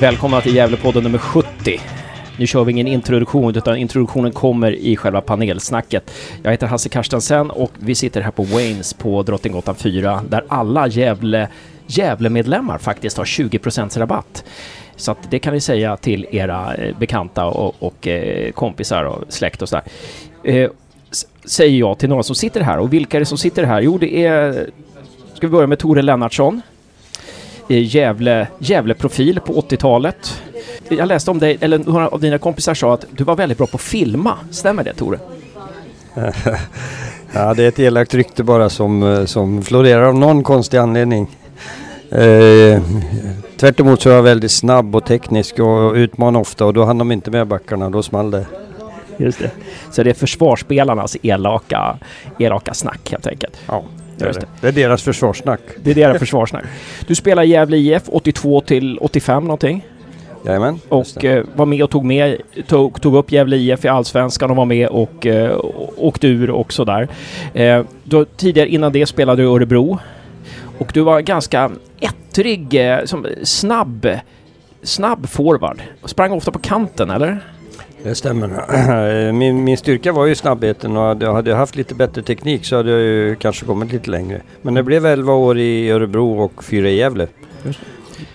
Välkomna till Gävlepodden nummer 70. Nu kör vi ingen introduktion utan introduktionen kommer i själva panelsnacket. Jag heter Hasse Karstensen och vi sitter här på Waynes på Drottninggatan 4 där alla Gävle, Gävle-medlemmar faktiskt har 20% rabatt. Så att det kan ni säga till era eh, bekanta och, och eh, kompisar och släkt och sådär. Eh, säger jag till några som sitter här. Och vilka är det som sitter här? Jo, det är... Ska vi börja med Tore Lennartsson. Gävle, Gävle-profil på 80-talet. Jag läste om dig, eller några av dina kompisar sa att du var väldigt bra på att filma. Stämmer det Tore? ja, det är ett elakt rykte bara som, som florerar av någon konstig anledning. Eh, tvärt emot så är jag väldigt snabb och teknisk och utmanar ofta och då hann de inte med backarna, då small det. Just det. Så det är försvarsspelarnas elaka, elaka snack helt enkelt. Ja, det är, det. det är deras försvarssnack. Det är deras försvarssnack. Du spelar i Gävle IF 82 till 85 någonting. Jajamän. Och eh, var med och tog, med, tog, tog upp Gävle IF i Allsvenskan och var med och eh, åkte ur och sådär. Eh, då, tidigare innan det spelade du i Örebro. Och du var ganska ettrig, eh, som snabb, snabb forward. Sprang ofta på kanten, eller? Det stämmer. Min, min styrka var ju snabbheten och hade, hade jag haft lite bättre teknik så hade jag ju kanske kommit lite längre. Men det blev 11 år i Örebro och 4 i Gävle.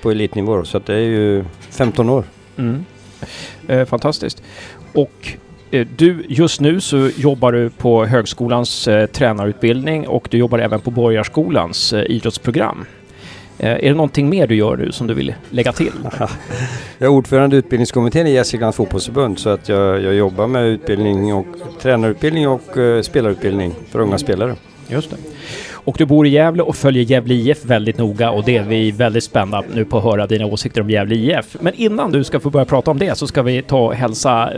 På elitnivå så det är ju 15 år. Mm. Eh, fantastiskt. Och eh, du, just nu så jobbar du på högskolans eh, tränarutbildning och du jobbar även på Borgarskolans eh, idrottsprogram. Eh, är det någonting mer du gör nu som du vill lägga till? jag är ordförande i utbildningskommittén i Gästriklands fotbollsförbund så att jag, jag, jobbar med utbildning och tränarutbildning och uh, spelarutbildning för unga spelare. Just det. Och du bor i Gävle och följer Gävle IF väldigt noga och det är vi väldigt spända nu på att höra dina åsikter om Gävle IF. Men innan du ska få börja prata om det så ska vi ta och hälsa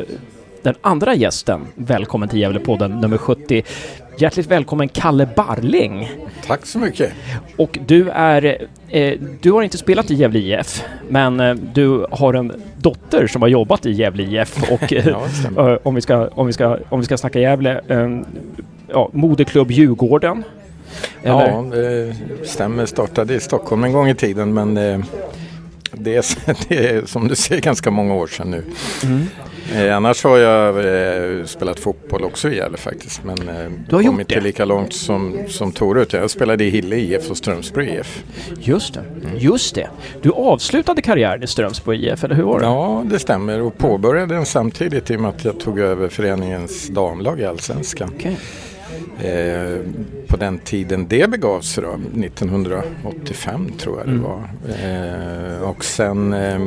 den andra gästen välkommen till Gävlepodden nummer 70. Hjärtligt välkommen Kalle Barling. Tack så mycket. Och du är, eh, du har inte spelat i Gävle IF, men eh, du har en dotter som har jobbat i Gävle IF och ja, eh, om, vi ska, om, vi ska, om vi ska snacka Gävle, eh, ja, moderklubb Djurgården. Eller? Ja, det stämmer. Startade i Stockholm en gång i tiden men eh, det är, det är som du ser ganska många år sedan nu. Mm. Eh, annars har jag eh, spelat fotboll också i Gävle faktiskt. Men eh, du har kommit gjort det? inte lika långt som, som Tore. Jag spelade i Hille IF och Strömsbro IF. Just det, mm. just det. Du avslutade karriären i Strömsbro IF, eller hur var det? Ja, det stämmer. Och påbörjade den samtidigt i och med att jag tog över föreningens damlag i Allsvenskan. Okay. Eh, på den tiden det begav sig då, 1985 tror jag det mm. var. Eh, och sen eh,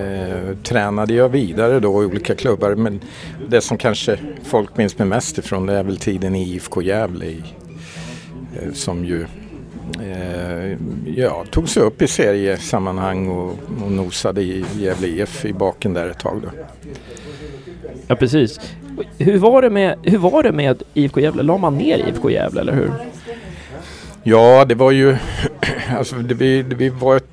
eh, tränade jag vidare då i olika klubbar. Men det som kanske folk minns mig mest ifrån det är väl tiden i IFK Gävle i, eh, som ju ja, tog sig upp i seriesammanhang och, och nosade i Gävle IF i baken där ett tag. Då. Ja precis. Hur var det med, hur var det med IFK Gävle? La man ner IFK Gävle, eller hur? Ja, det var ju... Alltså, det, vi, det, vi var ett,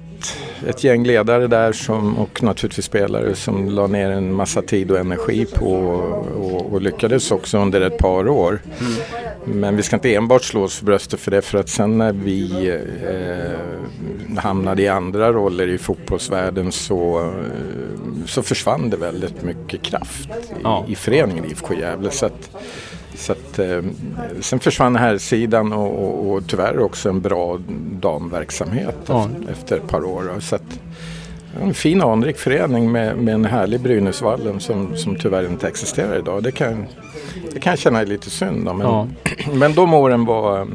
ett gäng ledare där som, och naturligtvis spelare som la ner en massa tid och energi på och, och lyckades också under ett par år. Mm. Men vi ska inte enbart slå oss för bröstet för det för att sen när vi eh, hamnade i andra roller i fotbollsvärlden så, eh, så försvann det väldigt mycket kraft ja. i, i föreningen IFK Gävle. Så att, så att, eh, sen försvann här sidan och, och, och tyvärr också en bra damverksamhet ja. efter, efter, ett par år. Så att, en fin anrik förening med, med en härlig Brynäsvallen som, som tyvärr inte existerar idag. Det kan, det kan jag känna är lite synd om. Men, ja. men de åren var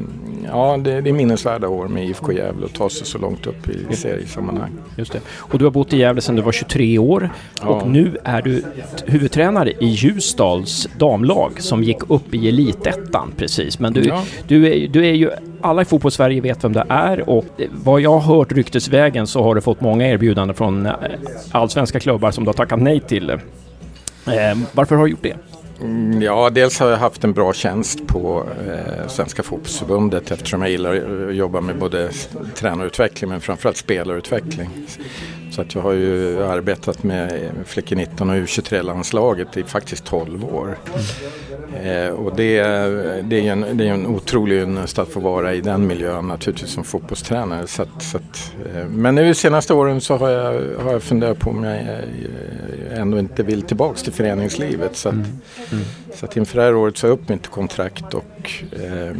ja, det, det är minnesvärda år med IFK Gävle och ta sig så långt upp i seriesammanhang. Just det. Och du har bott i Gävle sedan du var 23 år ja. och nu är du huvudtränare i Ljusdals damlag som gick upp i elitettan precis. Men du, ja. du, är, du är ju alla i fotbollssverige vet vem det är och vad jag har hört ryktesvägen så har du fått många erbjudanden från eh, allsvenska klubbar som du har tackat nej till. Eh, varför har du gjort det? Mm, ja, dels har jag haft en bra tjänst på eh, Svenska Fotbollförbundet eftersom jag gillar att jobba med både tränarutveckling men framförallt spelarutveckling. Så att jag har ju arbetat med Flickor 19 och U23-landslaget i faktiskt 12 år. Eh, och det, det, är en, det är en otrolig ynnest att få vara i den miljön naturligtvis som fotbollstränare. Så att, så att, eh, men nu de senaste åren så har jag, har jag funderat på om jag eh, ändå inte vill tillbaks till föreningslivet. Så att, mm. Mm. Så att inför det här året sa jag upp mitt kontrakt och eh,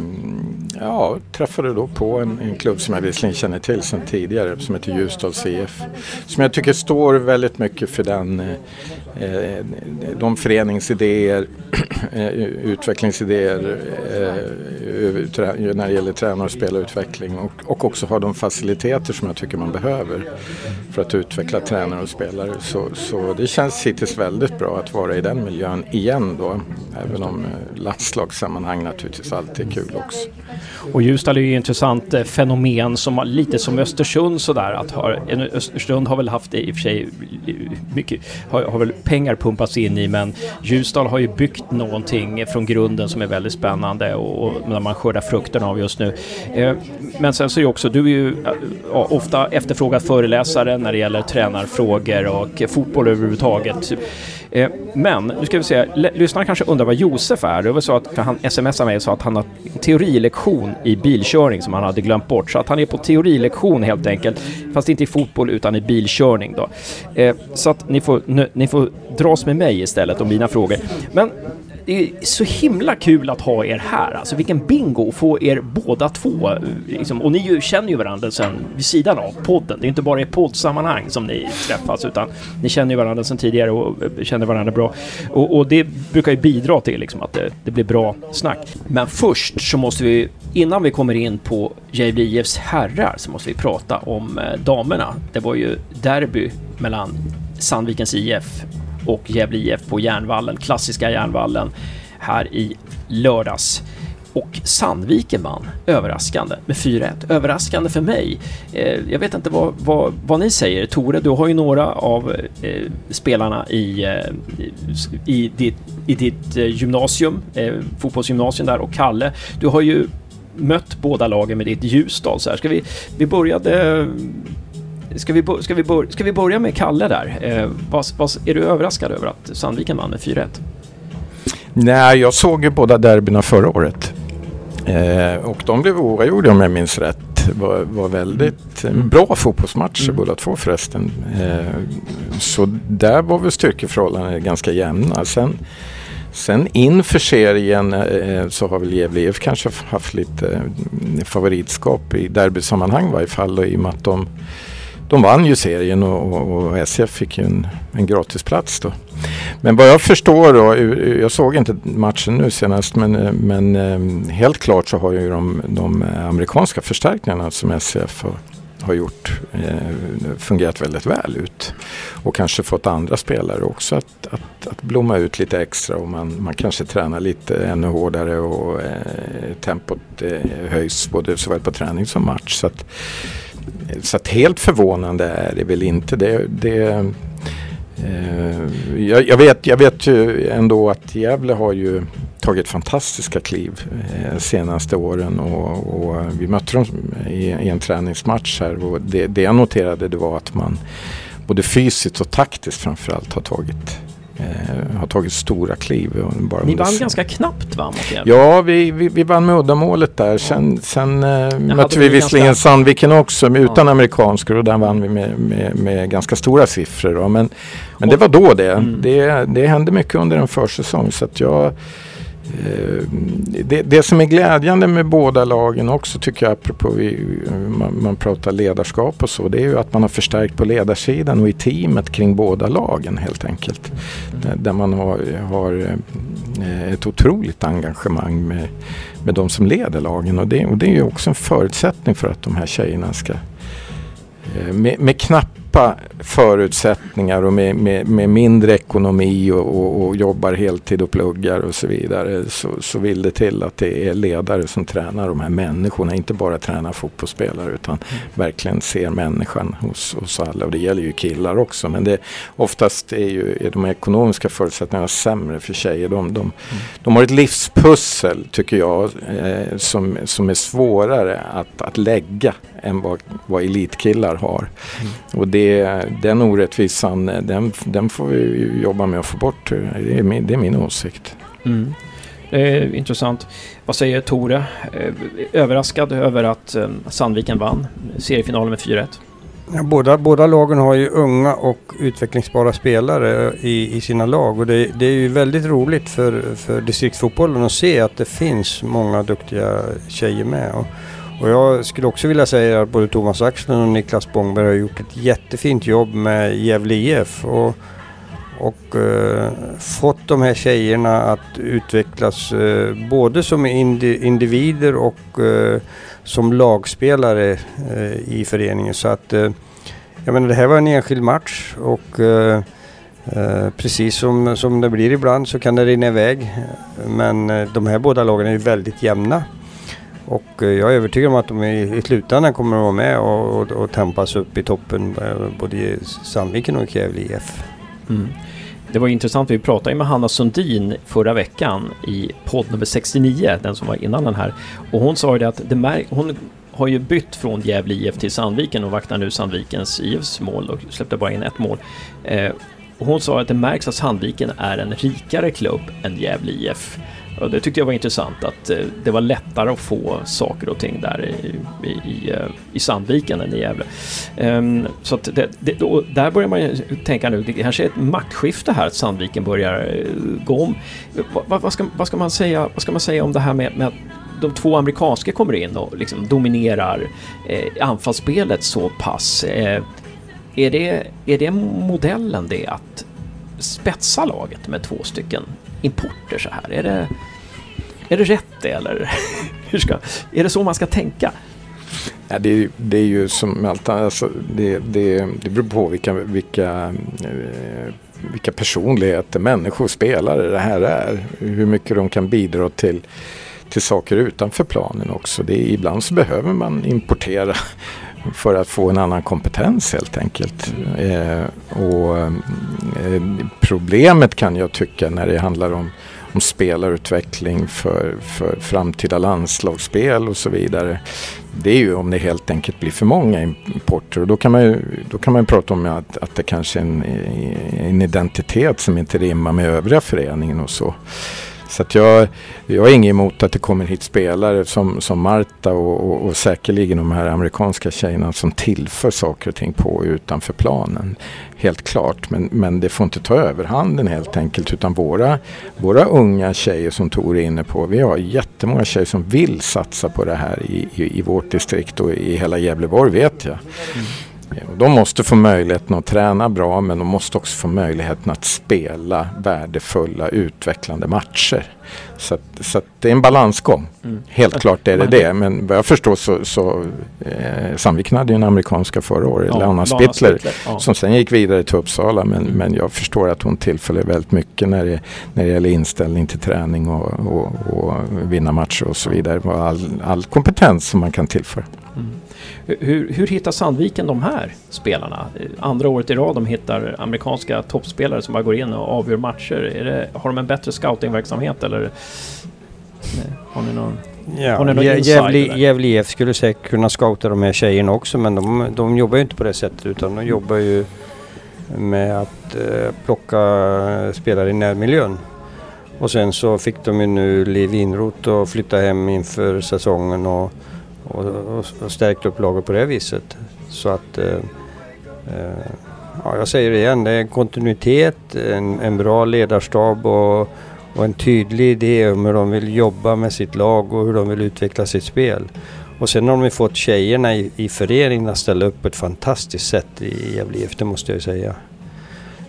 ja, träffade då på en, en klubb som jag visserligen känner till sedan tidigare som heter Ljusdals CF. Som jag tycker står väldigt mycket för den, eh, Eh, eh, de föreningsidéer, eh, utvecklingsidéer när det gäller tränar och spelarutveckling och, och också har de faciliteter som jag tycker man behöver för att utveckla tränare och spelare. Så, så det känns hittills väldigt bra att vara i den miljön igen då. Även om landslagssammanhang naturligtvis alltid är kul också. Och Ljusdal är ju ett intressant fenomen som lite som Östersund sådär. Att har, Östersund har väl haft i och för sig mycket, har, har väl pengar pumpas in i men Ljusdal har ju byggt någonting från grunden som är väldigt spännande och, och när man skördar frukterna av just nu. Eh, men sen så är ju också, du är ju eh, ofta efterfrågad föreläsare när det gäller tränarfrågor och fotboll överhuvudtaget. Eh, men, nu ska vi se, lyssnarna kanske undrar vad Josef är. Det var så att, han smsade mig och sa att han har teorilektion i bilkörning som han hade glömt bort. Så att han är på teorilektion helt enkelt, fast inte i fotboll utan i bilkörning då. Eh, så att ni får, ni får dras med mig istället om mina frågor. Men det är så himla kul att ha er här. Alltså vilken bingo att få er båda två. Liksom, och ni ju, känner ju varandra sen vid sidan av podden. Det är inte bara i poddsammanhang som ni träffas utan ni känner ju varandra sen tidigare och eh, känner varandra bra. Och, och det brukar ju bidra till liksom, att det, det, blir bra snack. Men först så måste vi, innan vi kommer in på JBIFs herrar, så måste vi prata om eh, damerna. Det var ju derby mellan Sandvikens IF och Gävle IF på Järnvallen, klassiska Järnvallen, här i lördags. Och Sandviken vann överraskande med 4-1. Överraskande för mig. Eh, jag vet inte vad, vad, vad, ni säger. Tore, du har ju några av eh, spelarna i, eh, i ditt, i ditt eh, gymnasium, eh, fotbollsgymnasium där och Kalle, du har ju mött båda lagen med ditt Ljusdal. Så här. Ska vi, vi började Ska vi, ska, vi bör, ska vi börja med Kalle där? Eh, vad, vad, är du överraskad över att Sandviken vann med 4-1? Nej, jag såg ju båda derbyna förra året. Eh, och de blev oavgjorda om jag minns rätt. Det var, var väldigt mm. bra fotbollsmatcher mm. båda två förresten. Eh, så där var väl styrkeförhållandena ganska jämna. Sen, sen inför serien eh, så har väl Gävle IF kanske haft lite eh, favoritskap i derbysammanhang i varje fall. Och I och med att de de vann ju serien och, och, och SF fick ju en, en gratisplats då. Men vad jag förstår då, jag såg inte matchen nu senast, men, eh, men eh, helt klart så har ju de, de amerikanska förstärkningarna som SF har, har gjort eh, fungerat väldigt väl ut. Och kanske fått andra spelare också att, att, att blomma ut lite extra och man, man kanske tränar lite ännu hårdare och eh, tempot eh, höjs både såväl på träning som match. Så att, så att helt förvånande är det väl inte. Det, det eh, jag, jag, vet, jag vet ju ändå att Gävle har ju tagit fantastiska kliv eh, senaste åren och, och, vi mötte dem i, i en träningsmatch här och det, det jag noterade det var att man både fysiskt och taktiskt framförallt har tagit eh, har tagit stora kliv. Bara Ni vann ganska knappt va? Ja, vi, vi, vi vann med uddamålet där. Sen, sen eh, mötte vi visserligen ganska... Sandviken också men utan ja. amerikanskor och där vann vi med, med, med ganska stora siffror. Då. Men, men det var då det. Mm. det. Det hände mycket under en försäsong så att jag Eh, det, det, som är glädjande med båda lagen också tycker jag, apropå vi, man, man, pratar ledarskap och så, det är ju att man har förstärkt på ledarsidan och i teamet kring båda lagen helt enkelt. Där, där man har, har, eh, ett otroligt engagemang med, med de som leder lagen och det, och det är ju också en förutsättning för att de här tjejerna ska med, med knapp knappa förutsättningar och med, med, med mindre ekonomi och, och, och, jobbar heltid och pluggar och så vidare så, så vill det till att det är ledare som tränar de här människorna. Inte bara tränar fotbollsspelare utan mm. verkligen ser människan hos, hos alla. Och det gäller ju killar också men det, oftast är ju är de ekonomiska förutsättningarna sämre för tjejer. De, de, mm. de har ett livspussel tycker jag eh, som, som är svårare att, att lägga än vad, vad elitkillar har. Mm. Och det, den orättvisan, den, den får vi jobba med att få bort. Det är min, det är min åsikt. Mm. Eh, intressant. Vad säger Tore? Eh, överraskad över att eh, Sandviken vann seriefinalen med 4-1? Ja, båda, båda lagen har ju unga och utvecklingsbara spelare i, i sina lag och det, det, är ju väldigt roligt för, för distriktsfotbollen att se att det finns många duktiga tjejer med. Och, och jag skulle också vilja säga att både Thomas Axlund och Niklas Bångberg har gjort ett jättefint jobb med Gävle IF. Och, och eh, fått de här tjejerna att utvecklas eh, både som individer och eh, som lagspelare eh, i föreningen. Så att eh, jag menar, det här var en enskild match och eh, eh precis som, som det blir ibland så kan det rinna iväg. Men eh, de här båda lagen är ju väldigt jämna. Och eh, jag är övertygad om att de i, i slutändan kommer att vara med och, och, och tampas upp i toppen eh, både i Sandviken och Gävle IF. Mm. Det var intressant, vi pratade med Hanna Sundin förra veckan i podd nummer 69, den som var innan den här. Och hon sa ju det att det hon har ju bytt från Gävle IF till Sandviken och vaktar nu Sandvikens IFs mål och släppte bara in ett mål. Eh, och hon sa att det märks att Sandviken är en rikare klubb än Gävle IF. Och det tyckte jag var intressant att eh, det var lättare att få saker och ting där i, i, i, eh, Sandviken än i Gävle. Ehm, så att det, det, då, där börjar man ju tänka nu, det kanske är ett maktskifte här att Sandviken börjar eh, gå om. Vad, vad, ska, vad, ska, man säga, vad ska man säga om det här med, med att de två amerikanska kommer in och liksom dominerar eh, anfallsspelet så pass. Eh, är, det, är det modellen det att spetsa laget med två stycken importer så här? Är det, är det rätt det eller hur ska, är det så man ska tänka? Ja, det, det är ju som allt annat, alltså, det, det, det beror på vilka, vilka, eh, vilka personligheter, människor, spelare det här är. Hur mycket de kan bidra till, till saker utanför planen också. Det, ibland så behöver man importera för att få en annan kompetens helt enkelt. Eh, och eh, Problemet kan jag tycka när det handlar om, om spelarutveckling för, för framtida landslagsspel och så vidare. Det är ju om det helt enkelt blir för många importer och då kan man ju, då kan man prata om att, att det kanske är en, en identitet som inte rimmar med övriga föreningen och så. Så att jag, jag är inget emot att det kommer hit spelare som, som Marta och, och, och säkerligen de här amerikanska tjejerna som tillför saker och ting på och utanför planen. Helt klart, men, men det får inte ta överhanden helt enkelt utan våra, våra unga tjejer som Tor är inne på, vi har jättemånga tjejer som vill satsa på det här i, i, i vårt distrikt och i hela Gävleborg vet jag. Mm. De måste få möjligheten att träna bra men de måste också få möjligheten att spela värdefulla utvecklande matcher. Så, att, så att det är en balansgång. Mm. Helt klart är det det. Men vad jag förstår så, så eh, Sandviken hade ju en amerikanska förra året, ja, Lana Spittler, ja. som sen gick vidare till Uppsala. Men, mm. men jag förstår att hon tillför väldigt mycket när det, när det gäller inställning till träning och, och, och vinna matcher och så vidare. All, all kompetens som man kan tillföra. Mm. Hur, hur hittar Sandviken de här spelarna? Andra året i rad de hittar amerikanska toppspelare som bara går in och avgör matcher. Det, har de en bättre scoutingverksamhet eller har ni någon? Ja, Gävle IF skulle säkert kunna scouta de här tjejerna också men de, de jobbar ju inte på det sättet utan de jobbar ju med att eh, plocka spelare i närmiljön. Och sen så fick de ju nu Liv Inroth att flytta hem inför säsongen och och, och, och stärkt upp laget på det viset. Så att, eh, eh, ja, jag säger det igen, det är en kontinuitet, en, en bra ledarstab och, och en tydlig idé om hur de vill jobba med sitt lag och hur de vill utveckla sitt spel. Och sen har de fått tjejerna i, i föreningen att ställa upp på ett fantastiskt sätt i Gävle IF, det måste jag säga.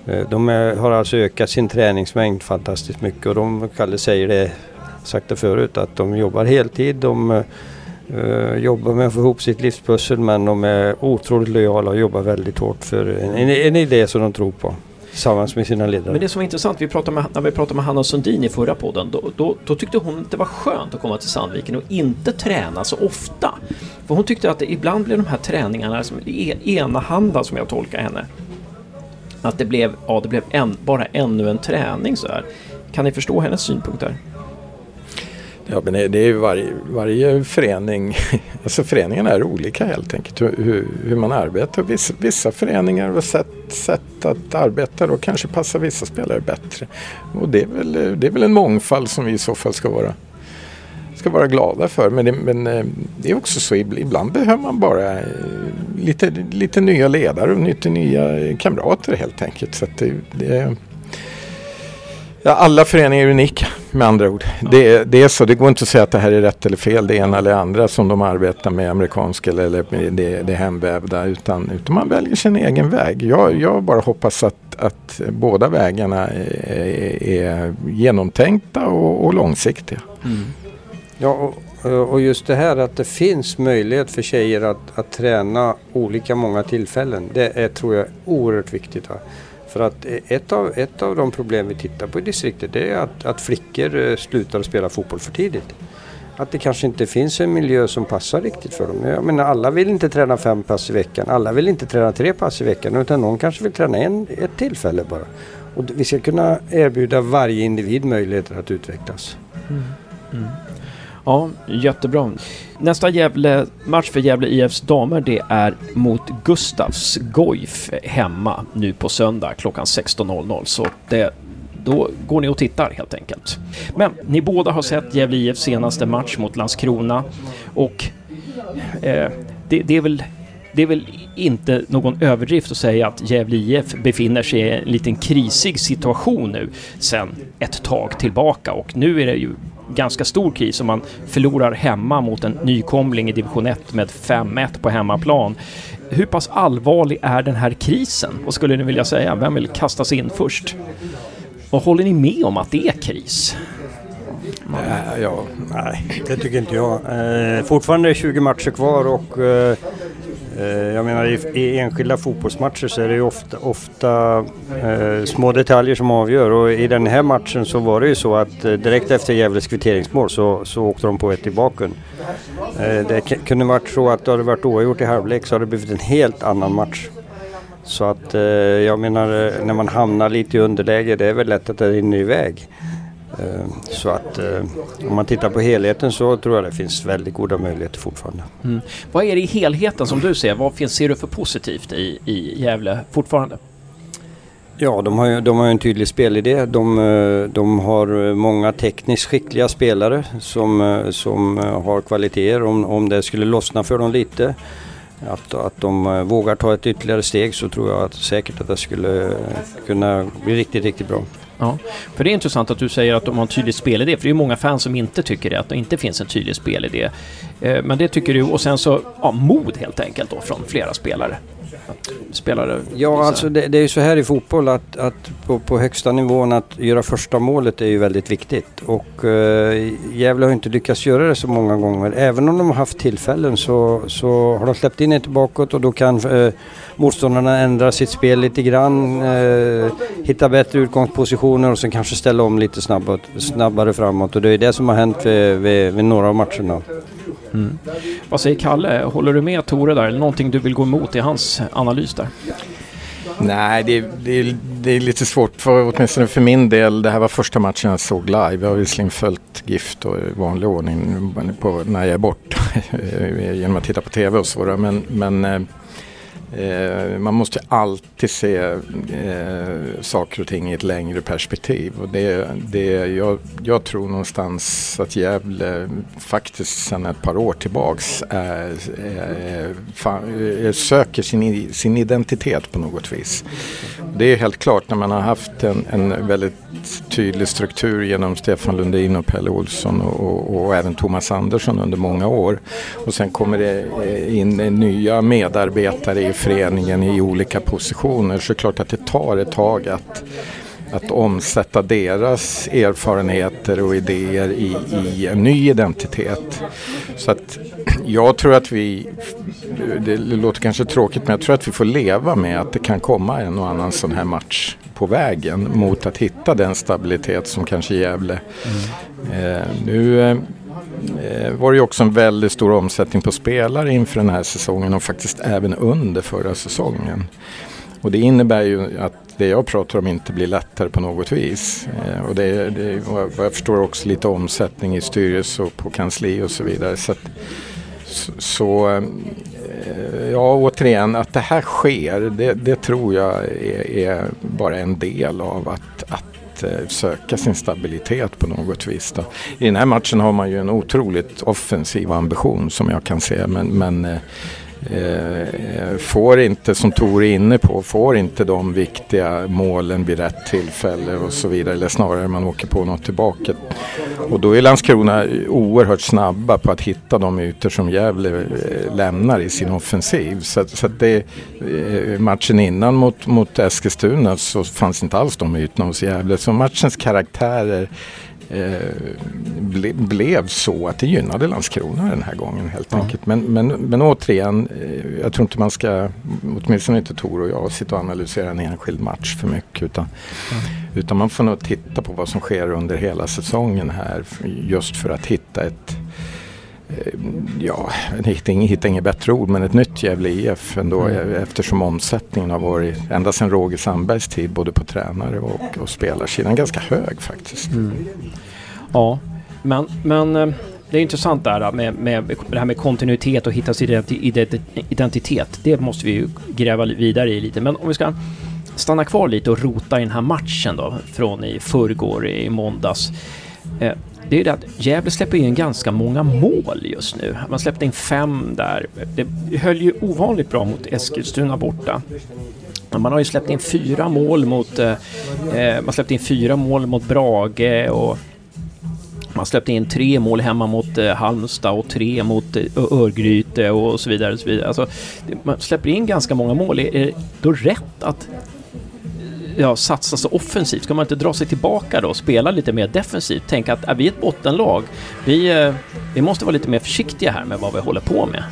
Eh, de är, har alltså ökat sin träningsmängd fantastiskt mycket och de, Kalle säger det, sagt det förut, att de jobbar heltid. De, eh, Eh, jobbar med att få ihop sitt livspussel men de är otroligt lojala och jobbar väldigt hårt för en, en, en idé som de tror på. Tillsammans med sina ledare. Men det som var intressant, vi pratade med, när vi pratade med Hanna Sundin i förra podden, då, då, då, tyckte hon att det var skönt att komma till Sandviken och inte träna så ofta. För hon tyckte att det, ibland blev de här träningarna som e, enahanda som jag tolkar henne. Att det blev, ja, det blev en, bara ännu en träning så här. Kan ni förstå hennes synpunkter? Ja, men det är ju varje, varje förening, alltså föreningarna är olika helt enkelt hur, hur man arbetar. Vissa, vissa föreningar och sätt, sätt att arbeta då kanske passar vissa spelare bättre. Och det är, väl, det är väl en mångfald som vi i så fall ska vara, ska vara glada för. Men det, men eh, det är också så ibland behöver man bara eh, lite, lite nya ledare och lite nya kamrater helt enkelt. Så det, det Ja, alla föreningar är unika med andra ord. Det, det, är så, det går inte att säga att det här är rätt eller fel, det ena eller andra som de arbetar med amerikanska eller, eller det, det hemvävda. Utan, utan man väljer sin egen väg. Jag, jag bara hoppas att, att båda vägarna är, är genomtänkta och, och långsiktiga. Mm. Ja, och, och, just det här att det finns möjlighet för tjejer att, att träna olika många tillfällen. Det är, tror jag är oerhört viktigt. Va? För att eh, ett av, ett av de problem vi tittar på i distriktet är att, att flickor eh, slutar att spela fotboll för tidigt. Att det kanske inte finns en miljö som passar riktigt för dem. Jag menar, alla vill inte träna fem pass i veckan. Alla vill inte träna tre pass i veckan. Utan någon kanske vill träna en, ett tillfälle bara. Och vi ska kunna erbjuda varje individ möjligheter att utvecklas. Mm. Mm. Ja, jättebra. Nästa Gävle, match för Gävle IFs damer det är mot Gustavs Goif hemma nu på söndag klockan 16.00. Så det, då går ni och tittar helt enkelt. Men ni båda har sett Gävle IFs senaste match mot Landskrona och eh, det, det, är väl det är väl inte någon överdrift att säga att Gävle IF befinner sig i en liten krisig situation nu sen ett tag tillbaka och nu är det ju ganska stor kris om man förlorar hemma mot en nykomling i division 1 med 5-1 på hemmaplan. Hur pass allvarlig är den här krisen? Vad skulle ni vilja säga? Vem vill kasta sig in först? Vad håller ni med om att det är kris? Nej, ja, nej, det tycker inte jag. Eh, fortfarande är 20 matcher kvar och Eh, Eh, jag menar i, i, enskilda fotbollsmatcher så är det ju ofta, ofta eh, små detaljer som avgör och i den här matchen så var det ju så att eh, direkt efter Gävles kvitteringsmål så, så åkte de på ett i baken. Eh, det kunde varit så att det hade varit oavgjort i halvlek så hade det blivit en helt annan match. Så att eh, jag menar eh, när man hamnar lite i underläge det är väl lätt att det rinner iväg så att eh, om man tittar på helheten så tror jag det finns väldigt goda möjligheter fortfarande. Mm. Vad är det i helheten som du ser? Vad finns, ser du för positivt i, i Gävle fortfarande? Ja, de har de har en tydlig spelidé. De, eh, de har många tekniskt skickliga spelare som, som har kvaliteter om, om det skulle lossna för dem lite. Att, att de vågar ta ett ytterligare steg så tror jag att, säkert att det skulle kunna bli riktigt, riktigt bra. Ja, för det är intressant att du säger att de har en tydlig spelidé, för det är många fans som inte tycker det, att det inte finns en tydlig spelidé. Eh, men det tycker du, och sen så, ja, mod helt enkelt då från flera spelare. Spelare ja, alltså det, det, är ju så här i fotboll att, att på, på, högsta nivån att göra första målet är ju väldigt viktigt. Och eh, Gävle har inte lyckats göra det så många gånger. Även om de har haft tillfällen så, så har de släppt in ett bakåt och då kan eh, motståndarna ändra sitt spel lite grann, eh, hitta bättre utgångspositioner och sen kanske ställa om lite snabbare, snabbare framåt. Och det är det som har hänt vid, vid, vid några av matcherna. Mm. Vad säger Kalle? Håller du med Tore där? Eller någonting du vill gå emot i hans analys där? Nej, det är, det, det är lite svårt, för, åtminstone för min del. Det här var första matchen jag såg live. Jag har visserligen följt Gift och i vanlig ordning på, när jag är borta genom att titta på TV och så. Men, men eh, man måste alltid se eh, saker och ting i ett längre perspektiv. Och det, det, jag, jag tror någonstans att Gävle faktiskt sedan ett par år tillbaks är, är, är, söker sin, sin identitet på något vis. Det är helt klart när man har haft en, en väldigt tydlig struktur genom Stefan Lundin och Pelle Olsson och, och, och även Thomas Andersson under många år. Och sen kommer det eh, in nya medarbetare i föreningen i olika positioner så är det klart att det tar ett tag att att omsätta deras erfarenheter och idéer i, i, en ny identitet. Så att jag tror att vi, det låter kanske tråkigt men jag tror att vi får leva med att det kan komma en och annan sån här match på vägen mot att hitta den stabilitet som kanske Gävle. Mm. Eh, nu eh, Eh, var det ju också en väldigt stor omsättning på spelare inför den här säsongen och faktiskt även under förra säsongen. Och det innebär ju att det jag pratar om inte blir lättare på något vis. Eh, och det, det vad jag förstår också lite omsättning i styrelse och på kansli och så vidare. Så, att, så, så eh, ja, återigen, att det här sker, det, det tror jag är, är, bara en del av att, att Eh, söka sin stabilitet på något vis. Då. I den här matchen har man ju en otroligt offensiv ambition som jag kan se. Men, men Eh, Eh, eh, får inte, som Tor är inne på, får inte de viktiga målen vid rätt tillfälle och så vidare. Eller snarare man åker på något tillbaka. Och då är Landskrona oerhört snabba på att hitta de ytor som Gävle eh, lämnar i sin offensiv. Så, så att det, eh, matchen innan mot, mot Eskilstuna så fanns inte alls de ytorna hos Gävle. Så matchens karaktärer ble, blev så att det gynnade Landskrona den här gången helt ja. enkelt. Men, men, men återigen, eh, jag tror inte man ska, åtminstone inte Tor och jag, sitta och analysera en enskild match för mycket. Utan, ja. utan man får nog titta på vad som sker under hela säsongen här just för att hitta ett Eh, ja, jag hittar inget bättre ord, men ett nytt Gävle IF ändå mm. eftersom omsättningen har varit ända sedan Roger Sandbergs tid både på tränare och, och spelarsidan ganska hög faktiskt. Mm. Ja, men, men eh, det är intressant där med, med det här med kontinuitet och hitta sin identitet. Det måste vi ju gräva vidare i lite. Men om vi ska stanna kvar lite och rota i den här matchen då från i förrgår i måndags. Det är det att Gävle släpper in ganska många mål just nu. Man släppte in fem där. Det höll ju ovanligt bra mot Eskilstuna borta. Man har ju släppt in fyra mål mot... Eh, eh, man släppte in fyra mål mot Brage och man släppte in tre mål hemma mot eh, Halmstad och tre mot eh, Örgryte och så vidare. Och så vidare. Alltså, man släpper in ganska många mål. Är det då rätt att ja, satsa så offensivt? Ska man inte dra sig tillbaka då och spela lite mer defensivt? Tänka att äh, är vi ett bottenlag, vi, eh, vi måste vara lite mer försiktiga här med vad vi håller på med.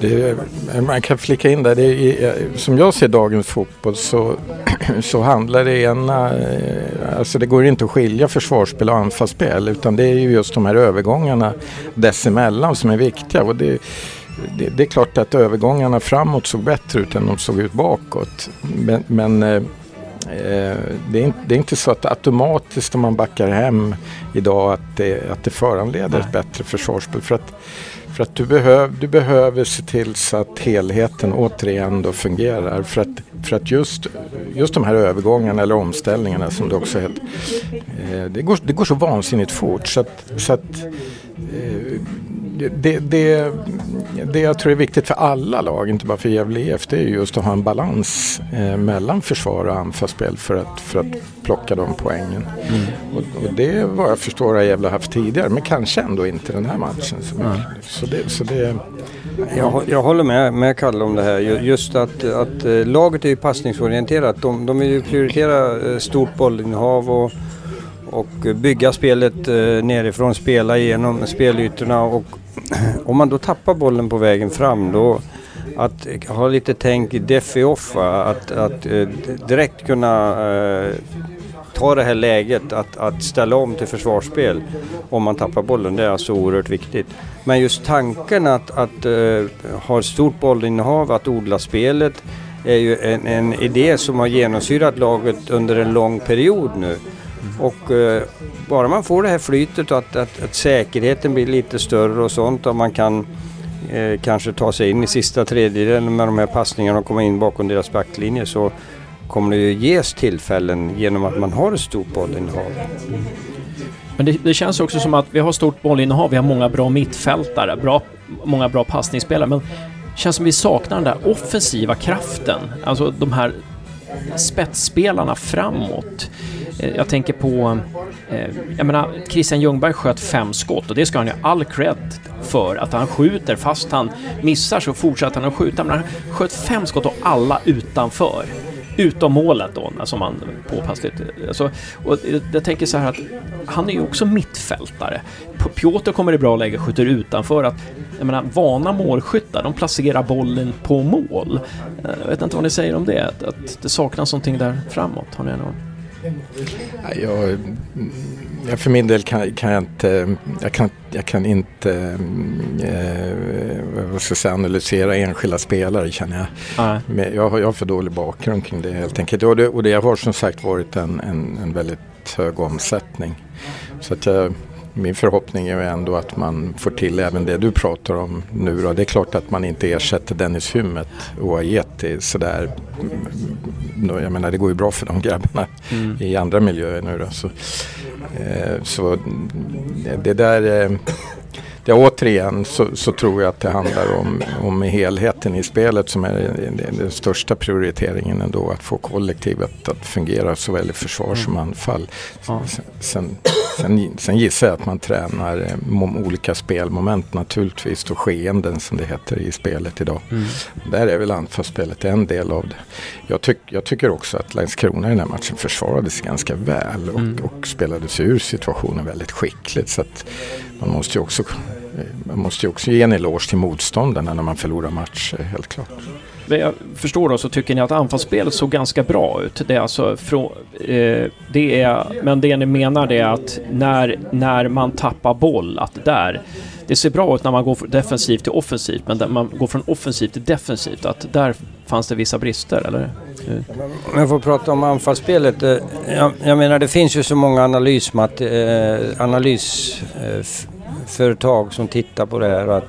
Det, man kan flika in där, det är, eh, som jag ser dagens fotboll så, så handlar det ena, eh, alltså det går inte att skilja försvarsspel och anfallsspel utan det är ju just de här övergångarna dessemellan som är viktiga. Och det, det, det, är klart att övergångarna framåt såg bättre ut än de såg ut bakåt. Men, men eh, eh det, är inte, det, är inte, så att automatiskt om man backar hem idag att det, att det föranleder ett bättre försvarsspel. För att, för att du, behöv, du behöver se till så att helheten återigen då fungerar. För att, för att just, just de här övergångarna eller omställningarna som det också heter. Eh, det, går, det går så vansinnigt fort så att, så att eh, det, det, det jag tror är viktigt för alla lag, inte bara för Gävle IF, det är just att ha en balans eh, mellan försvar och anfallsspel för att, för att plocka de poängen. Mm. Och, och, det vad jag förstår har Gävle haft tidigare, men kanske ändå inte den här matchen. Så, mm. så, det, så det, jag, jag håller med, med Kalle om det här. Just att, att eh, laget är ju passningsorienterat. De, de vill ju prioritera eh, stort bollinnehav och och bygga spelet eh, nerifrån, spela igenom spelytorna och om man då tappar bollen på vägen fram då att ha lite tänk defi off, att, att eh, direkt kunna eh, ta det här läget att, att ställa om till försvarsspel om man tappar bollen, det är alltså oerhört viktigt. Men just tanken att, att eh, ha ett stort bollinnehav, att odla spelet är ju en, en idé som har genomsyrat laget under en lång period nu. Och eh, bara man får det här flytet och att, att, att, säkerheten blir lite större och sånt och man kan eh, kanske ta sig in i sista tredjedelen med de här passningarna och komma in bakom deras backlinje så kommer det ju ges tillfällen genom att man har ett stort bollinnehav. Men det, det, känns också som att vi har stort bollinnehav, vi har många bra mittfältare, bra, många bra passningsspelare, men det känns som vi saknar den där offensiva kraften, alltså de här spetsspelarna framåt. Eh, jag tänker på, eh, jag menar, Christian Ljungberg sköt fem skott och det ska han ju all cred för att han skjuter fast han missar så fortsätter han att skjuta. Men han sköt fem skott och alla utanför. Utom målet då, som han påpassligt... Alltså, och jag tänker så här att han är ju också mittfältare. Piotr kommer i bra läge, skjuter utanför. Att, jag menar, vana målskyttar, de placerar bollen på mål. Jag vet inte vad ni säger om det, att, att det saknas någonting där framåt. Har ni någon? Jag, Ja, för min del kan, kan jag inte, jag kan, jag kan inte eh, vad ska jag säga, analysera enskilda spelare känner jag. Nej. Men jag, har, jag har för dålig bakgrund kring det helt enkelt. Och det, och det har som sagt varit en, en, en väldigt hög omsättning. Så att jag, min förhoppning är ju ändå att man får till även det du pratar om nu då. Det är klart att man inte ersätter Dennis Hymmet och Ajeti sådär. Mm, Jag menar det går ju bra för de grabbarna Mm. i andra miljöer nu då. Så, eh, så det där eh, det återigen så, så tror jag att det handlar om, om helheten i spelet som är den, största prioriteringen ändå. Att få kollektivet att fungera såväl i försvar som anfall. Ja. Sen, sen, sen, sen gissar jag att man tränar eh, olika spelmoment naturligtvis och skeenden som det heter i spelet idag. Mm. Där är väl anfallsspelet en del av det. Jag, tyck, jag tycker också att Landskrona i den här matchen försvarade sig ganska väl och, Mm. och spelade sig ur situationen väldigt skickligt. Så att man måste ju också, man måste ju också ge en eloge till motståndarna när man förlorar matcher, helt klart. Men jag förstår då så tycker ni att anfallsspelet såg ganska bra ut. Det är alltså från, eh, det är, men det ni menar det är att när, när man tappar boll, att där, det ser bra ut när man går defensivt till offensivt, men när man går från offensivt till defensivt, att där fanns det vissa brister, eller? Om jag får prata om anfallsspelet. eh, Jag, jag menar det finns ju så många analysmat, eh, analysföretag som tittar på det här. Att,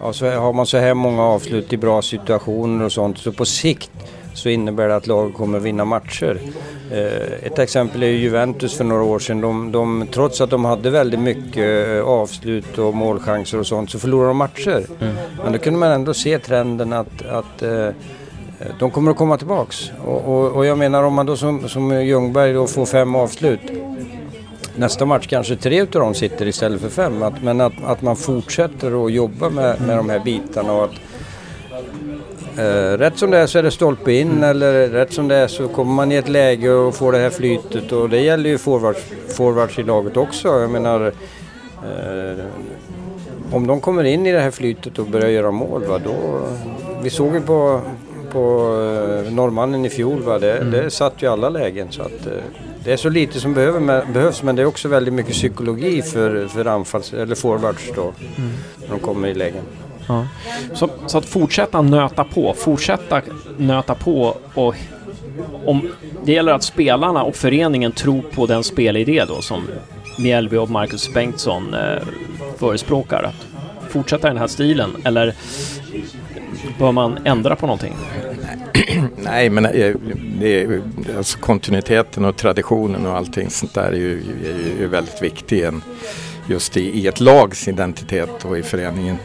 ja, så har man så här många avslut i bra situationer och sånt så på sikt så innebär det att laget kommer vinna matcher. Eh, ett exempel är ju Juventus för några år sedan. De, de, trots att de hade väldigt mycket avslut och målchanser och sånt så förlorade de matcher. Men då kunde man ändå se trenden att, att de kommer att komma tillbaks. Och, och, och jag menar om man då som, som Ljungberg då får fem avslut. Nästa match kanske tre utav dem sitter istället för fem. Att, men att, att man fortsätter att jobba med, med de här bitarna. Och att, eh, rätt som det är så är det stolpe in eller rätt som det är så kommer man i ett läge och får det här flytet. Och det gäller ju forwards, forwards i laget också. Jag menar eh, om de kommer in i det här flytet och börjar göra mål, va, då... Vi såg ju på, på eh, norrmannen i fjol, va, det, det satt ju alla lägen. Så att, eh, det är så lite som behöver, men- behövs, men det är också väldigt mycket psykologi för, för anfalls, eller forwards då, när de kommer i lägen. Ja. Så, så att fortsätta nöta på, fortsätta nöta på och om det gäller att spelarna och föreningen tror på den spelidé då som Mjällby och Marcus Bengtsson eh, förespråkar. Att fortsätta den här stilen eller bör man ändra på någonting? Nej, men eh, det är, alltså kontinuiteten och traditionen och allting sånt där är ju, är ju väldigt viktig just i, i ett lags identitet och i föreningen.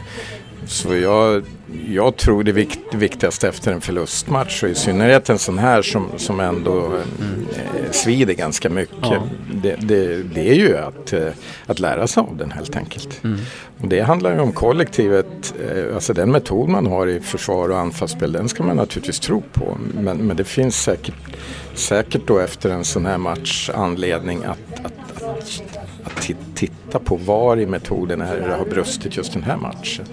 Så jag, jag tror det vikt, viktigaste efter en förlustmatch och i synnerhet en sån här som, som ändå eh, svider ganska mycket. Ja. Det, det, det är ju att, eh, att lära sig av den helt enkelt. Och det handlar ju om kollektivet, eh, alltså den metod man har i försvar och anfallsspel den ska man naturligtvis tro på. Men, men det finns säkert, säkert då efter en sån här match anledning att, att, att, att titta på var i metoden är det har brustit just den här matchen.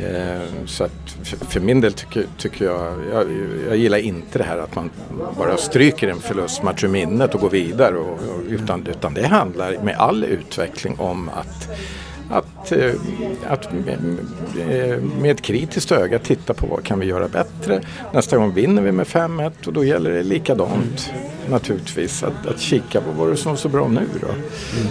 Eh, Så att för, för min del tycker, tycker jag, jag, jag gillar inte det här att man bara stryker en förlustmatch ur minnet och går vidare. Och, och, utan, utan det handlar med all utveckling om att att, eh, att med, med- ett kritiskt öga titta på vad kan vi göra bättre. Nästa gång vinner vi med 5-1 och då gäller det likadant naturligtvis. Att, att kika på vad det som är så bra nu då.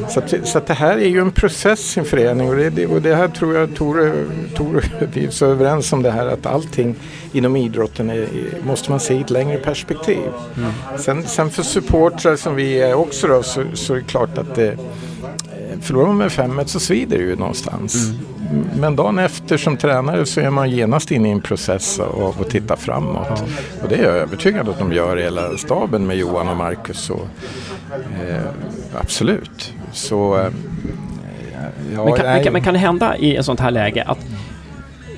Så, att, så att det här är ju en process i en förening och det, och det här tror jag Tore, Tore, vi är så överens om det här att allting inom idrotten är, måste man se i ett längre perspektiv. Sen, sen för supportrar som vi är också då så, så är det klart att det Eh, Förlorar man med 5-1 så svider det ju någonstans. Men dagen efter som tränare så är man genast inne i en process av att titta framåt. Och det är jag övertygad att de gör i hela staben med Johan och Marcus. Och, eh, absolut. Så... Eh, ja, Men kan, men, kan, men kan det hända i ett sånt här läge att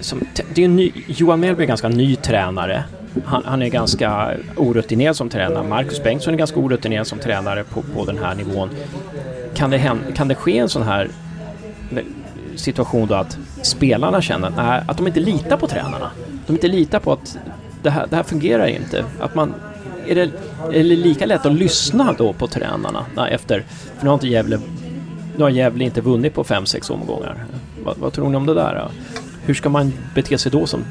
som, det är ny, Johan Mellby är ganska ny tränare. Han, han är ganska orutinerad som tränare. Marcus Bengtsson är ganska orutinerad som tränare på, på den här nivån. Kan det, hända, kan det ske en sån här eh, situation då att spelarna känner nej, att de inte litar på tränarna? De inte litar på att det här, det här fungerar inte. Att man är, det, är det lika lätt att lyssna då på tränarna nej, efter? För nu har inte Gävle, nu har Gävle inte vunnit på fem sex omgångar. Vad, vad tror ni om det där? Då? Hur ska man bete sig då som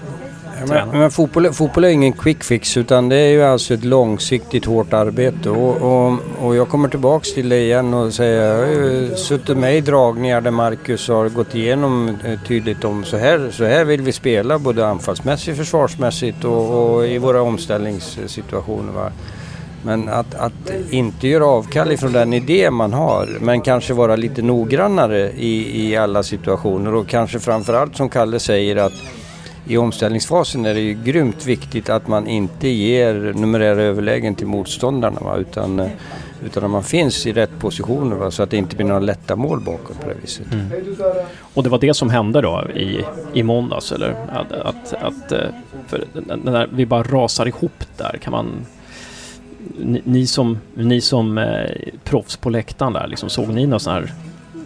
men, men fotboll, fotboll, är ingen quick fix utan det är ju alltså ett långsiktigt hårt arbete. Och, och, och jag kommer tillbaks till det igen och säger, jag har ju suttit med i dragningar där Marcus har gått igenom eh, tydligt om så här, så här vill vi spela både anfallsmässigt, försvarsmässigt och, och i våra omställningssituationer. Va? Men att, att inte göra avkall ifrån den idé man har men kanske vara lite noggrannare i, i alla situationer och kanske framförallt som Kalle säger att i omställningsfasen är det ju grymt viktigt att man inte ger numerära överlägen till motståndarna va? Utan, eh, utan att man finns i rätt positioner va? så att det inte blir några lätta mål bakåt på det viset. Mm. Och det var det som hände då i, i måndags eller? Att, att, att eh, vi bara rasar ihop där kan man ni, ni som, ni som eh, proffs på läktaren där, liksom, såg ni några sådana här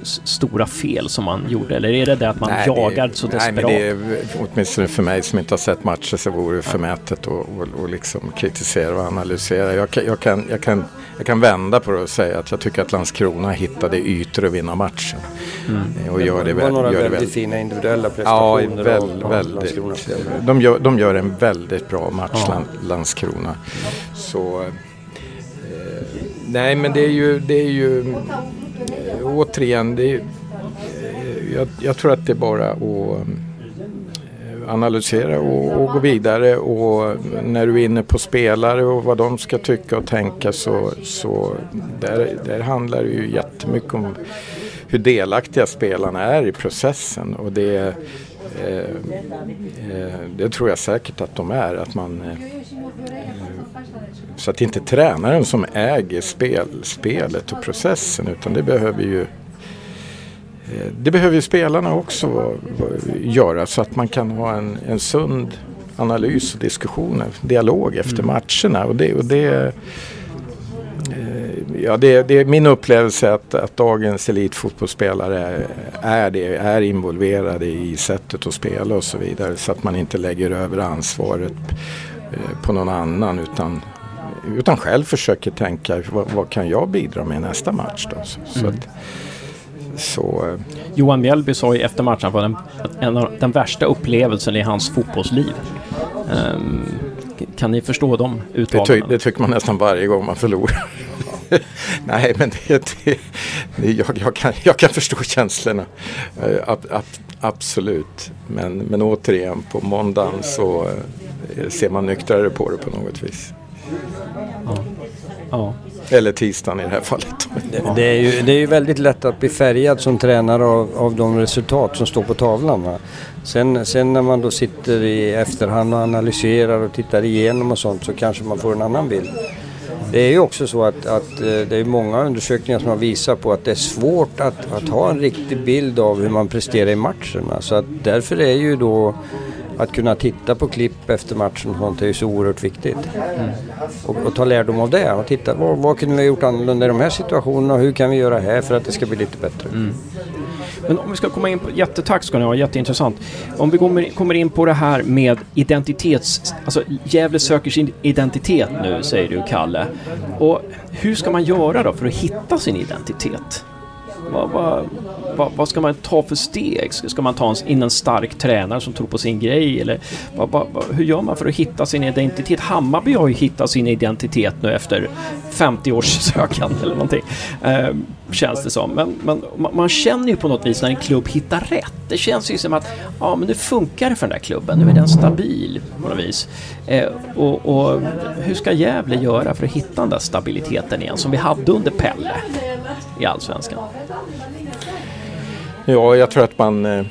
stora fel som man gjorde? Eller är det det att man nej, jagar det, så desperat? Nej, men det är, åtminstone för mig som inte har sett matcher så vore det förmätet att och, och liksom kritisera och analysera. Jag kan, jag, kan, jag, kan, jag kan vända på det och säga att jag tycker att Landskrona hittade ytor att vinna matchen. Mm. Och gör det, det var några väldigt, väldigt fina individuella prestationer ja, väl, väldigt, de, gör, de gör en väldigt bra match, ja. Landskrona. Så, eh, nej men det är ju, det är ju Eh, återigen, det jag, jag, tror att det är bara att eh, analysera och, och, gå vidare. Och när du är inne på spelare och vad de ska tycka och tänka så, så där, där handlar det ju jättemycket om hur delaktiga spelarna är i processen. Och det, det tror jag säkert att de är. Att man, eh, så att det inte är tränaren som äger spel, spelet och processen utan det behöver ju eh, det behöver ju spelarna också göra så att man kan ha en, en sund analys och diskussioner, dialog efter mm. matcherna. Och det, och det, eh, ja, det, det är min upplevelse att, att dagens elitfotbollsspelare är, det, är involverade i sättet att spela och så vidare. Så att man inte lägger över ansvaret eh, på någon annan utan utan själv försöker tänka vad, vad, kan jag bidra med nästa match då? Så, mm. så, att, så eh. Johan Mjällby sa ju efter matchen att var en av den värsta upplevelsen i hans fotbollsliv. Um, kan ni förstå de uttalandena? Det, ty det tycker man nästan varje gång man förlorar. Nej, men det, det, jag, jag, kan, jag kan förstå känslorna. Uh, ab, ab, absolut. Men, men återigen, på måndagen så uh, ser man nyktrare på det på något vis. Ja. ja. Eller tisdagen i det här fallet. Det, det, är ju, det är ju väldigt lätt att bli färgad som tränare av, av de resultat som står på tavlan. Va? Sen, sen när man då sitter i efterhand och analyserar och tittar igenom och sånt så kanske man får en annan bild. Det är ju också så att, att eh, det är många undersökningar som har visat på att det är svårt att, att ha en riktig bild av hur man presterar i matcherna. Så att därför är ju då att kunna titta på klipp efter matchen och sånt är ju så oerhört viktigt. Mm. Och, och, ta lärdom av det och titta vad, vad kunde vi ha gjort annorlunda i de här situationerna och hur kan vi göra här för att det ska bli lite bättre. Mm. Men om vi ska komma in på, jättetack ska ni ha, jätteintressant. Om vi kommer, in på det här med identitets... Alltså Gävle söker sin identitet nu, säger du Kalle. Och hur ska man göra då för att hitta sin identitet? Vad, vad, vad, vad, ska man ta för steg? Ska man ta in en stark tränare som tror på sin grej? Eller hur gör man för att hitta sin identitet? Hammarby har ju hittat sin identitet nu efter 50 års sökande eller någonting. Eh, känns det som. Men, men, man känner ju på något vis när en klubb hittar rätt. Det känns ju som att ja, men det funkar för den där klubben. Nu är den stabil på något vis. Eh, och, och hur ska Gävle göra för att hitta den där stabiliteten igen som vi hade under Pelle i Allsvenskan? Ja, jag tror att man eh,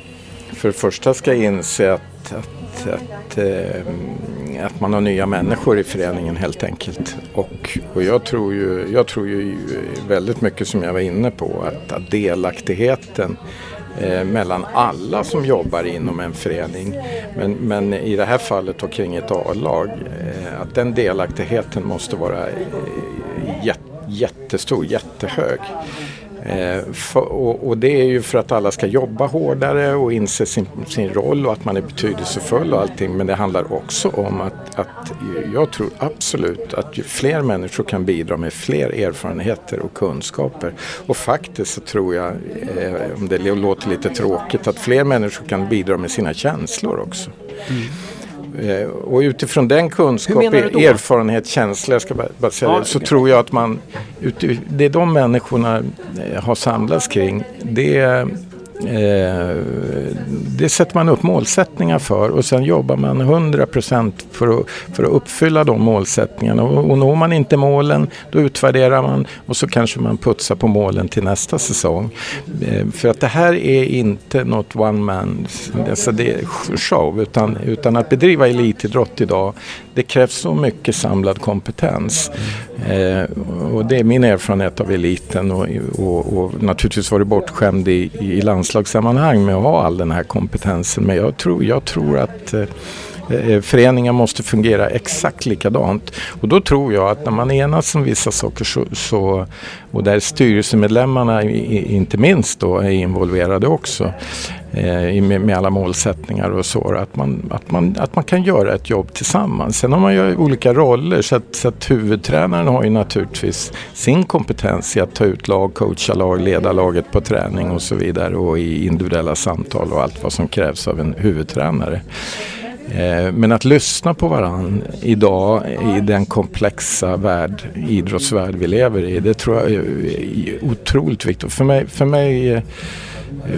för det första ska inse att, att, att, eh, att man har nya människor i föreningen helt enkelt. Och, och jag, tror ju, jag tror ju väldigt mycket som jag var inne på att, att delaktigheten eh, mellan alla som jobbar inom en förening. Men, men i det här fallet och kring ett A-lag, eh, att den delaktigheten måste vara eh, jättestor, jättehög. Eh, för, och, och, det är ju för att alla ska jobba hårdare och inse sin, sin roll och att man är betydelsefull och allting. Men det handlar också om att, att jag tror absolut att ju fler människor kan bidra med fler erfarenheter och kunskaper. Och faktiskt så tror jag, eh, om det låter lite tråkigt, att fler människor kan bidra med sina känslor också. Mm. Eh, och utifrån den kunskap, erfarenhet, känsla, jag ska bara, säga ja, det, så okay. tror jag att man, det de människorna eh, har samlats kring, det Eh, det sätter man upp målsättningar för och sen jobbar man 100% för att, för att uppfylla de målsättningarna. Och, och når man inte målen, då utvärderar man och så kanske man putsar på målen till nästa säsong. Eh, för att det här är inte något one man alltså show utan, utan att bedriva elitidrott idag det krävs så mycket samlad kompetens. Eh, och det är min erfarenhet av eliten och, och, och naturligtvis varit bortskämd i, i landslagssammanhang med att ha all den här kompetensen. Men jag tror, jag tror att eh, eh föreningar måste fungera exakt likadant. Och då tror jag att när man enas om vissa saker så, så och där styrelsemedlemmarna inte minst då är involverade också Eh, med, alla målsättningar och så. Att man, att, man, att man kan göra ett jobb tillsammans. Sen har man ju olika roller så att, så att huvudtränaren har ju naturligtvis sin kompetens i att ta ut lag, coacha lag, leda laget på träning och så vidare och i individuella samtal och allt vad som krävs av en huvudtränare. Eh, men att lyssna på varandra idag i den komplexa värld, idrottsvärld vi lever i, det tror jag är otroligt viktigt. För mig, för mig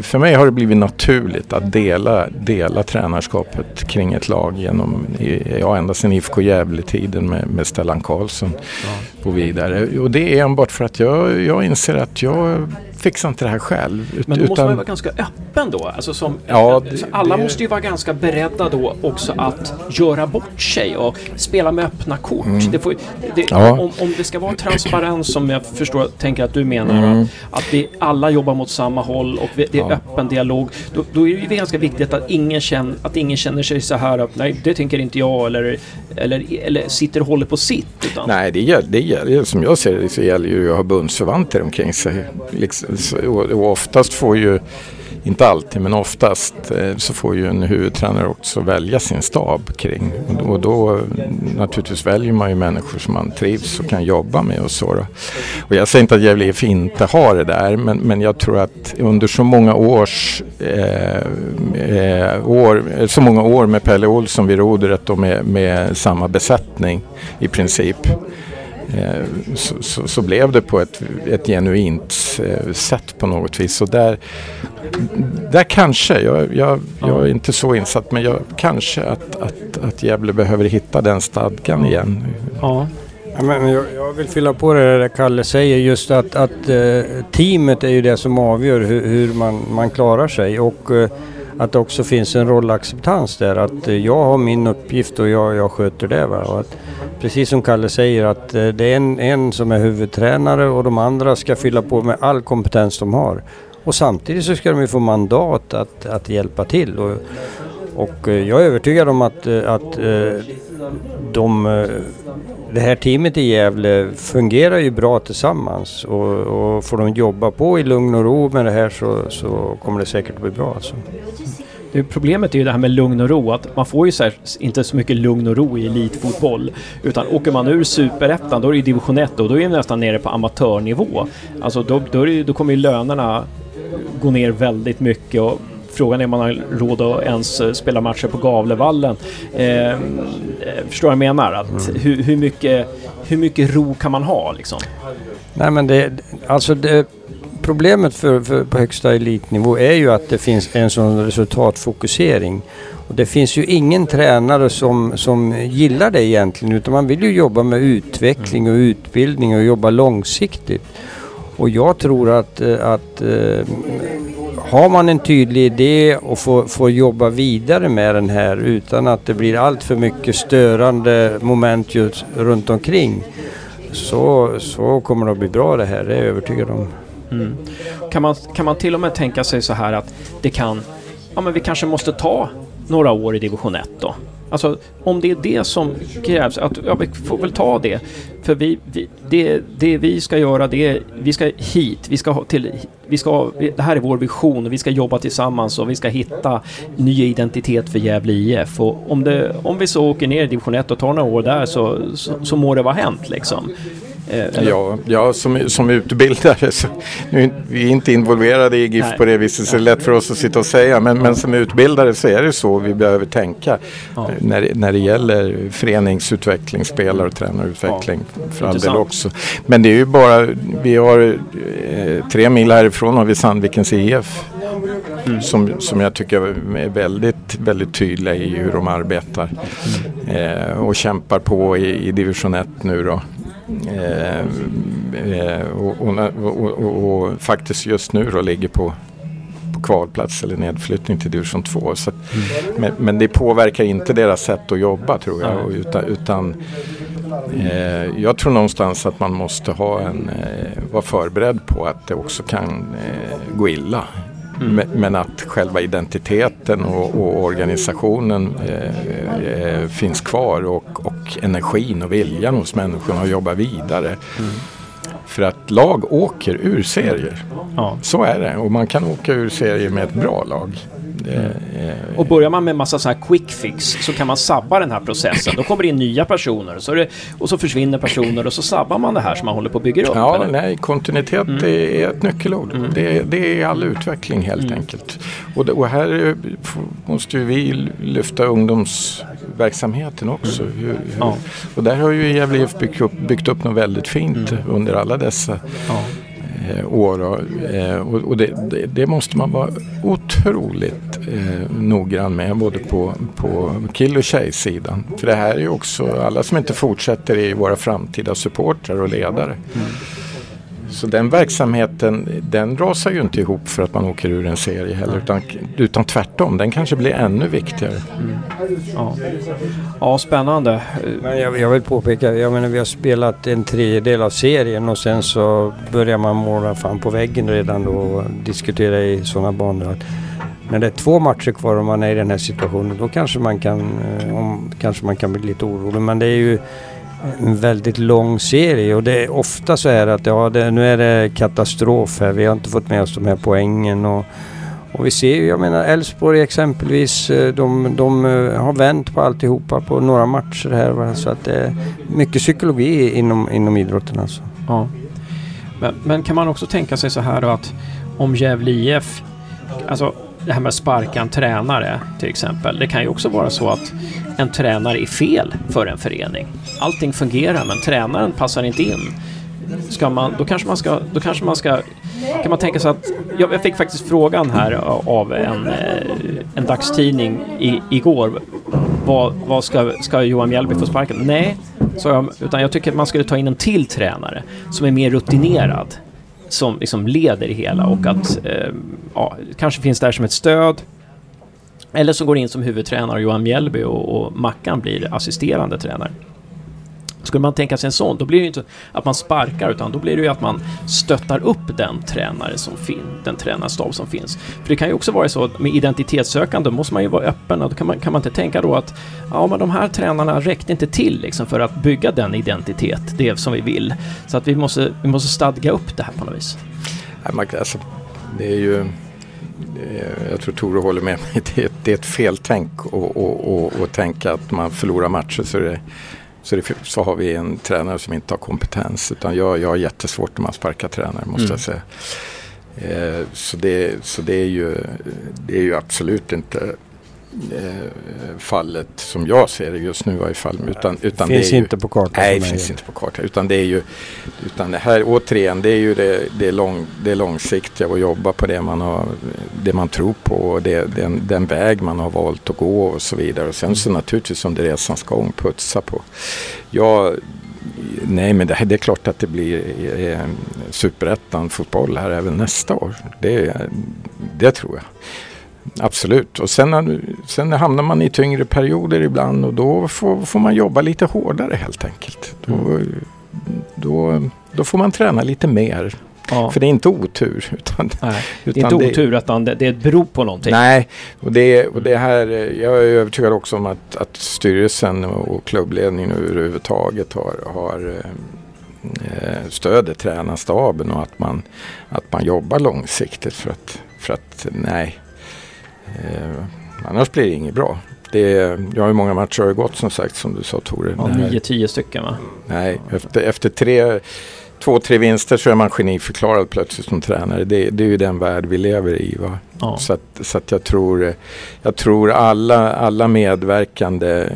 för mig har det blivit naturligt att dela, dela tränarskapet kring ett lag genom, ja, ända sedan IFK Gävle-tiden med, med Stellan Karlsson och vidare. Och det är enbart för att jag, jag inser att jag fixar inte det här själv. Men då måste man ju vara ganska öppen då. Alltså som, ja, det, alla det... måste ju vara ganska beredda då också att göra bort sig och spela med öppna kort. Mm. Det får, det, ja. om, om det ska vara transparens som jag förstår, tänker att du menar, mm. att vi alla jobbar mot samma håll och det är ja. öppen dialog. Då, då, är det ganska viktigt att ingen, känner, att ingen känner sig så här nej, det tänker inte jag eller, eller, eller sitter och håller på sitt. Utan... Nej, det gäller, det gäller, som jag ser det så gäller ju att ha bundsförvanter omkring sig. Liksom, och oftast får ju, inte alltid men oftast, eh, så får ju en huvudtränare också välja sin stab kring. Och då, och då naturligtvis väljer man ju människor som man trivs och kan jobba med och så. Då. Och jag säger inte att Gävle IF inte har det där men, men jag tror att under så många års eh, eh år, så många år med Pelle Olsson vid rodret och med, med samma besättning i princip så, så, så, blev det på ett, ett genuint eh, sätt på något vis. Så där, där kanske, jag, jag, jag är inte så insatt, men jag, kanske att, att, att Gävle behöver hitta den stadgan igen. Ja. Ja, men jag, jag, vill fylla på det där Kalle säger just att, att eh, teamet är ju det som avgör hur, hur man, man klarar sig och eh, att det också finns en rollacceptans där. Att eh, jag har min uppgift och jag, jag sköter det. Va? Och att, precis som Kalle säger att eh, det är en, en som är huvudtränare och de andra ska fylla på med all kompetens de har. Och samtidigt så ska de ju få mandat att, att hjälpa till. Och, och eh, jag är övertygad om att, eh, att de, det här teamet i Gävle fungerar ju bra tillsammans och, och får de jobba på i lugn och ro med det här så, så kommer det säkert att bli bra. Alltså. Problemet är ju det här med lugn och ro, att man får ju så här, inte så mycket lugn och ro i elitfotboll. Utan åker man ur superettan, då är det division 1 och då är det nästan nere på amatörnivå. Alltså då, då, det, då kommer ju lönerna gå ner väldigt mycket och Frågan är om man har råd att ens eh, spela matcher på Gavlevallen. Eh, förstår vad jag menar? Att mm. hur, hur, mycket, hur mycket ro kan man ha liksom? Nej men det, alltså det, problemet för, för, på högsta elitnivå är ju att det finns en sån resultatfokusering. Och det finns ju ingen tränare som, som gillar det egentligen utan man vill ju jobba med utveckling och utbildning och jobba långsiktigt. Och jag tror att, eh, att eh, har man en tydlig idé och får, får jobba vidare med den här utan att det blir allt för mycket störande moment just runt omkring så, så kommer det att bli bra det här, det är jag övertygad om. Mm. Kan, man, kan man till och med tänka sig så här att det kan, ja men vi kanske måste ta några år i division 1 då? Alltså om det är det som krävs, att, ja, vi får väl ta det. För vi, vi, det, det vi ska göra, det är, vi ska hit, vi ska ha till, vi ska, det här är vår vision och vi ska jobba tillsammans och vi ska hitta ny identitet för Gävle IF. Och om, det, om vi så åker ner i division 1 och tar några år där så, så, så må det vara hänt liksom. Eh, ja, ja som, som utbildare så nu, vi är inte involverade i GIF Nej. på det viset så det är lätt för oss att sitta och säga men, men som utbildare så är det så vi behöver tänka ja. när, när det gäller föreningsutveckling, spelar och tränarutveckling ja. för all del också. Men det är ju bara, vi har eh, tre mil härifrån har vi Sandvikens IF Mm. Som, som jag tycker är väldigt, väldigt tydliga i hur de arbetar. Eh, och kämpar på i, i division 1 nu då. Eh, eh och, och, och, och, faktiskt just nu då ligger på, på kvalplats eller nedflyttning till division 2. Att, mm. men, men, det påverkar inte deras sätt att jobba tror jag. Utan, utan eh, jag tror någonstans att man måste ha en, eh, vara förberedd på att det också kan eh, gå illa. Mm. Men att själva identiteten och, och organisationen eh, eh, finns kvar och, och, energin och viljan hos människorna att jobba vidare. Mm. För att lag åker ur serier. Ja. Så är det och man kan åka ur serier med ett bra lag. Eh, och börjar man med massa så här quick fix så kan man sabba den här processen. Då kommer det in nya personer så det, och så försvinner personer och så sabbar man det här som man håller på att bygga upp. Ja, eller? nej, kontinuitet mm. är ett nyckelord. Mm. Det, det, är all utveckling helt mm. enkelt. Och, och, här måste ju vi lyfta ungdomsverksamheten också. Mm. Hur, hur, ja. Och där har ju Gävle IF byggt upp, byggt upp något väldigt fint mm. under alla dessa ja eh, Eh, år. Och, eh, och det, det, det, måste man vara otroligt eh, noggrann med både på, på kill och tjejsidan. För det här är ju också, alla som inte fortsätter är ju våra framtida supportrar och ledare. Mm. Så den verksamheten den rasar ju inte ihop för att man åker ur en serie heller utan, utan tvärtom, den kanske blir ännu viktigare. Mm. Ja. ja, spännande. Men jag, jag, vill påpeka, jag menar vi har spelat en tredjedel av serien och sen så börjar man måla fan på väggen redan då och diskutera i sådana banor. Att när det är två matcher kvar och man är i den här situationen då kanske man kan, eh, om, kanske man kan bli lite orolig. Men det är ju en väldigt lång serie och det är ofta så är att ja, det, nu är det katastrof här. Vi har inte fått med oss de här poängen och, och vi ser ju, jag menar Elfsborg exempelvis, eh, de, de eh, har vänt på alltihopa på några matcher här. Så att det är mycket psykologi inom, inom idrotten alltså. Ja. Men, men kan man också tänka sig så här då att om Gävle IF, alltså det här med att sparka en tränare till exempel. Det kan ju också vara så att en tränare är fel för en förening. Allting fungerar men tränaren passar inte in. Ska man, då kanske man ska, då kanske man ska, kan man tänka sig att, jag fick faktiskt frågan här av en, eh, en dagstidning i, igår. Vad, vad ska, ska Johan Mjällby få sparken? Nej, sa jag, utan jag tycker att man skulle ta in en till tränare som är mer rutinerad som liksom leder det hela och att eh, ja, kanske finns där som ett stöd. Eller som går in som huvudtränare Johan Mjällby och, och Mackan blir assisterande tränare. Skulle man tänka sig en sån, då blir det ju inte att man sparkar utan då blir det ju att man stöttar upp den tränare som finns, den tränarstab som finns. För det kan ju också vara så att med identitetssökande måste man ju vara öppen och då kan man, kan man inte tänka då att ja, men de här tränarna räckte inte till liksom för att bygga den identitet, det som vi vill. Så att vi måste, vi måste stadga upp det här på något vis. alltså, det är ju jag tror Tore håller med mig. Det är, det är ett feltänk att tänka att man förlorar matcher så det så, det, så har vi en tränare som inte har kompetens. Utan jag, jag har jättesvårt när man sparkar tränare måste mm. jag säga. Eh, så det, så det, är ju, det är ju absolut inte eh, fallet som jag ser det just nu i varje fall. Utan, utan finns det är inte på kartan. Nej, det finns inte på kartan. Utan det är ju, utan det här återigen, det är ju det, det, lång, det långsiktiga och jobba på det man, har, det man tror på och det, den, den väg man har valt att gå och så vidare. Och sen så naturligtvis under resans gång putsa på. Jag, Nej, men det, det, är klart att det blir eh, superettan fotboll här även nästa år. Det, det tror jag. Absolut, och sen, sen hamnar man i tyngre perioder ibland och då får, får man jobba lite hårdare helt enkelt. Då, mm. då, då får man träna lite mer Ja. För det är inte otur. Utan, Nej, det är utan inte otur utan det, det beror på någonting. Nej, och det, och det här, eh, jag är övertygad också om att, att styrelsen och klubbledningen överhuvudtaget har, har eh, stöder tränarstaben och att man, att man jobbar långsiktigt för att, för att nej, eh, annars blir det inget bra. Det, jag har ju många matcher har gått som sagt som du sa Tore. Ja, Nej. nio, tio stycken va? Nej, efter, efter tre, två, tre vinster så är man geniförklarad plötsligt som tränare. Det, det är ju den värld vi lever i. Va? Ja. Så, att, så att jag tror, jag tror alla, alla medverkande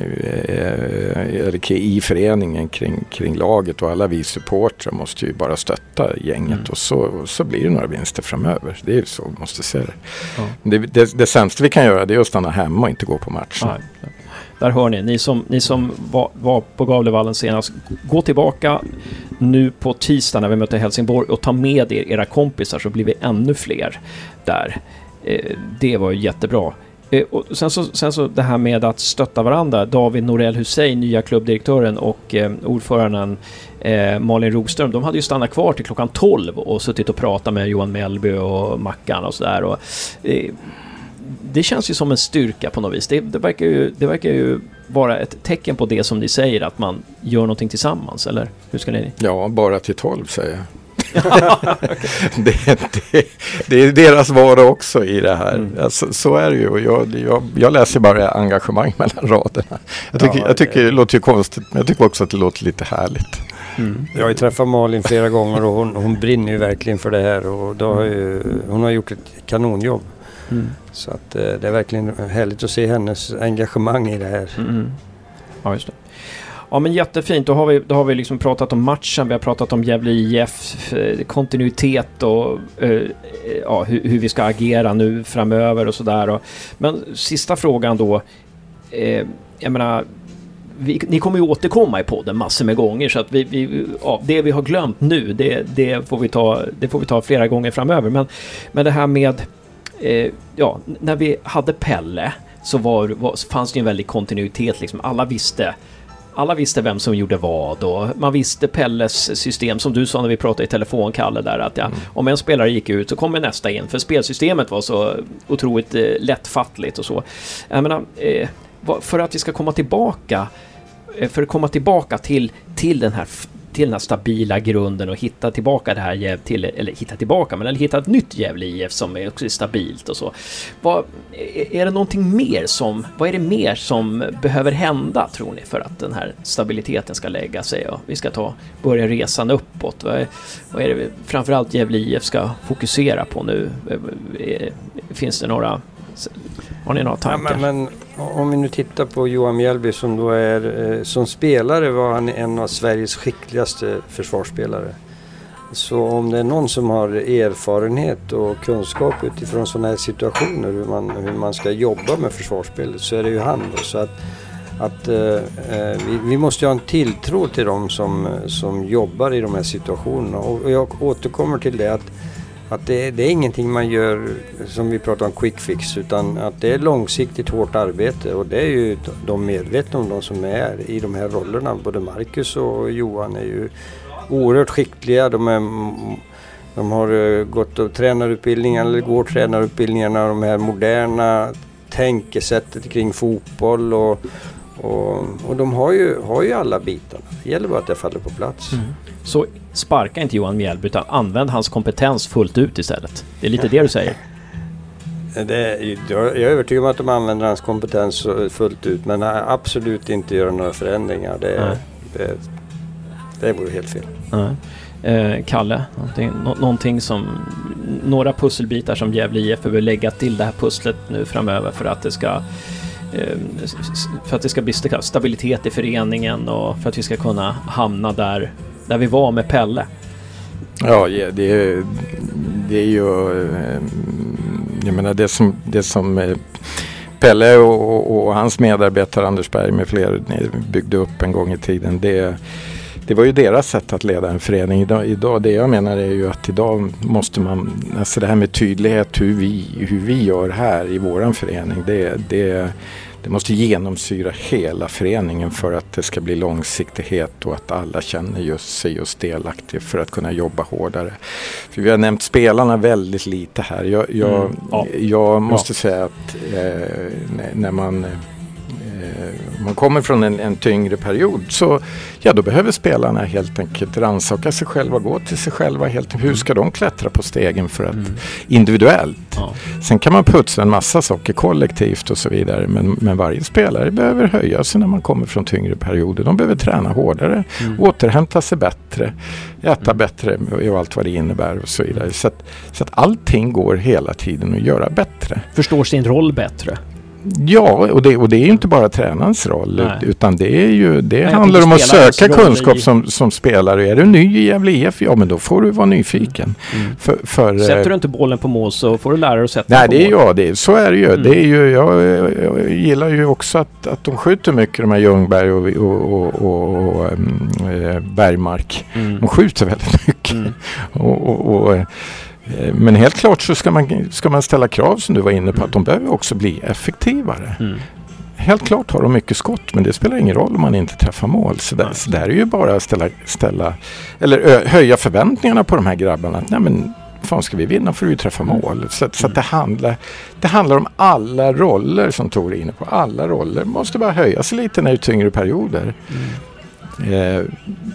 eh, i föreningen kring, kring laget och alla vi supportrar måste ju bara stötta gänget Mm. och så, så blir det några vinster framöver. Det är ju så vi måste se det. Ja. Det, det. Det sämsta vi kan göra det är att stanna hemma och inte gå på matchen. Nej. Där hör ni, ni som, ni som var, var på Gavlevallen senast, gå tillbaka nu på tisdag när vi möter Helsingborg och ta med er era kompisar så blir vi ännu fler där. Eh, det var ju jättebra. Eh, och sen, så, sen så det här med att stötta varandra. David Norell Hussein, nya klubbdirektören och eh, ordföranden eh, Malin Rogström, de hade ju stannat kvar till klockan 12 och suttit och pratat med Johan Mellby och Mackan och sådär. Och, eh, det känns ju som en styrka på något vis. Det, det, verkar ju, det verkar ju vara ett tecken på det som ni säger, att man gör någonting tillsammans, eller? Hur ska ni... Ja, bara till 12 säger jag. det, det, det är deras vardag också i det här. Mm. Alltså, så är det ju. Och jag, jag, jag läser bara engagemang mellan raderna. Jag tycker, Ja, jag tycker det- det låter ju konstigt, men jag tycker också att det låter lite härligt. Mm. Jag har ju träffat Malin flera gånger och hon, hon brinner ju verkligen för det här och då har ju, hon har gjort ett kanonjobb. Mm. Så att eh, det är verkligen härligt att se hennes engagemang i det här. Mm. Ja, just det. Ja, men jättefint. Då har vi, då har vi liksom pratat om matchen, vi har pratat om Gävle IF, eh, kontinuitet och eh, ja, hur, hur vi ska agera nu framöver och sådär. Men sista frågan då. Eh, jag menar, vi, ni kommer ju återkomma i podden massor med gånger så att vi, vi, ja, det vi har glömt nu det, det, får vi ta, det får vi ta flera gånger framöver. Men, men det här med, eh, ja, när vi hade Pelle så var, var, fanns det en väldig kontinuitet liksom. Alla visste alla visste vem som gjorde vad och man visste Pelles system som du sa när vi pratade i telefon, Kalle, där att ja, om en spelare gick ut så kommer nästa in för spelsystemet var så otroligt eh, lättfattligt och så. Jag menar, eh, för att vi ska komma tillbaka eh, för att komma tillbaka till, till den här till den här stabila grunden och hitta tillbaka det här Gäv- till, eller hitta tillbaka, men eller hitta ett nytt Gävle IF som är också stabilt och så. Vad, är, det någonting mer som, vad är det mer som behöver hända tror ni för att den här stabiliteten ska lägga sig och vi ska ta, börja resan uppåt? Vad är, vad är det framförallt Gävle IF ska fokusera på nu? Finns det några, har ni några Ja, tankar? men, men om vi nu tittar på Johan Mjällby som då är eh, som spelare var han en av Sveriges skickligaste försvarsspelare. Så om det är någon som har erfarenhet och kunskap utifrån sådana här situationer hur man, hur man ska jobba med försvarsspelet så är det ju han. Då. Så att, att eh, eh vi, vi måste ha en tilltro till dem som, som jobbar i de här situationerna. Och jag återkommer till det att att det, det är ingenting man gör som vi pratar om quick fix utan att det är långsiktigt hårt arbete och det är ju de medvetna om de som är i de här rollerna. Både Marcus och Johan är ju oerhört skickliga. De, är, de har eh, gått och tränarutbildningar eller går tränarutbildningarna. De här moderna tänkesättet kring fotboll och, och, och de har ju, har ju alla bitarna. Det gäller bara att det faller på plats. Mm. Så sparka inte Johan Mjällby utan använd hans kompetens fullt ut istället. Det är lite det du säger. Det jag är övertygad om att de använder hans kompetens fullt ut men absolut inte göra några förändringar. Det, Nej. det, det vore helt fel. Nej. Eh, Kalle, någonting, nå- någonting som... Några pusselbitar som Gävle IF behöver lägga till det här pusslet nu framöver för att det ska... eh, s- För att det ska bli sta- stabilitet i föreningen och för att vi ska kunna hamna där, där vi var med Pelle. Ja, det, är, det är ju... Eh, jag menar det som, det som eh, Pelle och, och, och hans medarbetare Anders Berg med fler byggde upp en gång i tiden. Det, det var ju deras sätt att leda en förening. Idag, idag, det jag menar är ju att idag måste man, alltså det här med tydlighet hur vi, hur vi gör här i våran förening. Det, det, det måste genomsyra hela föreningen för att det ska bli långsiktighet och att alla känner just sig just delaktiga för att kunna jobba hårdare. För vi har nämnt spelarna väldigt lite här. Jag, jag, Mm, ja. jag måste säga att eh, när- när man eh, man kommer från en, en tyngre period så ja, då behöver spelarna helt enkelt rannsaka sig själva, gå till sig själva. Helt, hur ska de klättra på stegen för att Mm. individuellt? Ja. Sen kan man putsa en massa saker kollektivt och så vidare. Men, men varje spelare behöver höja sig när man kommer från tyngre perioder. De behöver träna hårdare, Mm. återhämta sig bättre, äta bättre och allt vad det innebär och så vidare. Så att, så att allting går hela tiden att göra bättre. Förstår sin roll bättre. Ja, och det, och det är ju inte bara tränarens roll. Nej. Utan det, är ju, det jag handlar om att söka kunskap i- som, som spelare. Är du ny i Gävle IF? Ja, men då får du vara nyfiken. Mm. För, för, eh, Sätter du inte bollen på mål så får du lära dig att sätta Nej, det är mål. ja, det, är- så är det ju. Mm. Det är ju jag, jag gillar ju också att, att de skjuter mycket, de här Ljungberg och, och, och, och, ehm, eh, Bergmark. Mm. De skjuter väldigt mycket. Mm. Och, eh, men helt klart så ska man, ska man ställa krav som du var inne på, att de behöver också bli effektivare. Mm. Helt klart har de mycket skott men det spelar ingen roll om man inte träffar mål. Så, där, så där är ju bara att ställa, ställa eller ö, höja förväntningarna på de här grabbarna. Att, nej men fan ska vi vinna får du ju träffa mål. Så, så att det, handlar, det handlar om alla roller som Tor är inne på. Alla roller måste bara höja sig lite när det är tyngre perioder. Eh,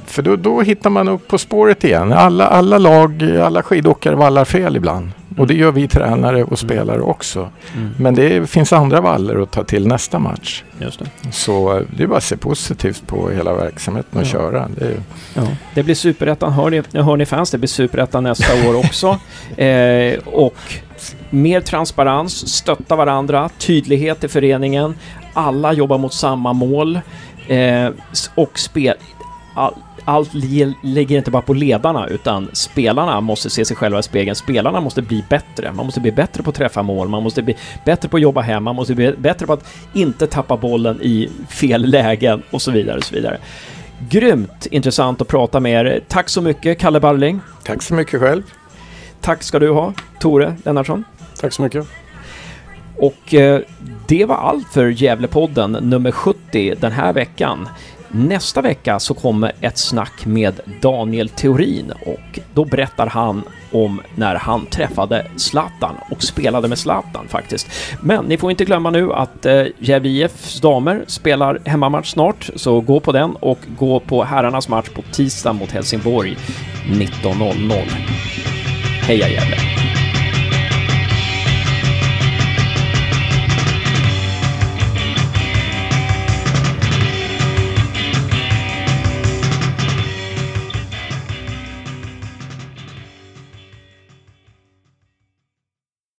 för då, då hittar man upp på spåret igen. Alla, alla lag, alla skidåkare vallar fel ibland. Och det gör vi tränare och spelare också. Mm. Men det finns andra valler att ta till nästa match. Just det. Så det är bara att se positivt på hela verksamheten och Ja. köra. Det är, Ja. Det blir superettan, hör ni, hör ni fans, det blir superettan nästa år också. Eh, och mer transparens, stötta varandra, tydlighet i föreningen, alla jobbar mot samma mål eh, och spel... All, allt li- ligger inte bara på ledarna utan spelarna måste se sig själva i spegeln. Spelarna måste bli bättre. Man måste bli bättre på att träffa mål, man måste bli bättre på att jobba hem, man måste bli bättre på att inte tappa bollen i fel lägen och så vidare. Och så vidare. Grymt intressant att prata med er. Tack så mycket, Kalle Barling. tack så mycket själv. Tack ska du ha, Tore Lennartsson. Tack så mycket. Och eh, det var allt för Gävlepodden nummer 70 den här veckan. Nästa vecka så kommer ett snack med Daniel Theorin och då berättar han om när han träffade Zlatan och spelade med Zlatan faktiskt. Men ni får inte glömma nu att eh, Gävle IFs damer spelar hemmamatch snart, så gå på den och gå på herrarnas match på tisdag mot Helsingborg 19.00. Heja Gävle!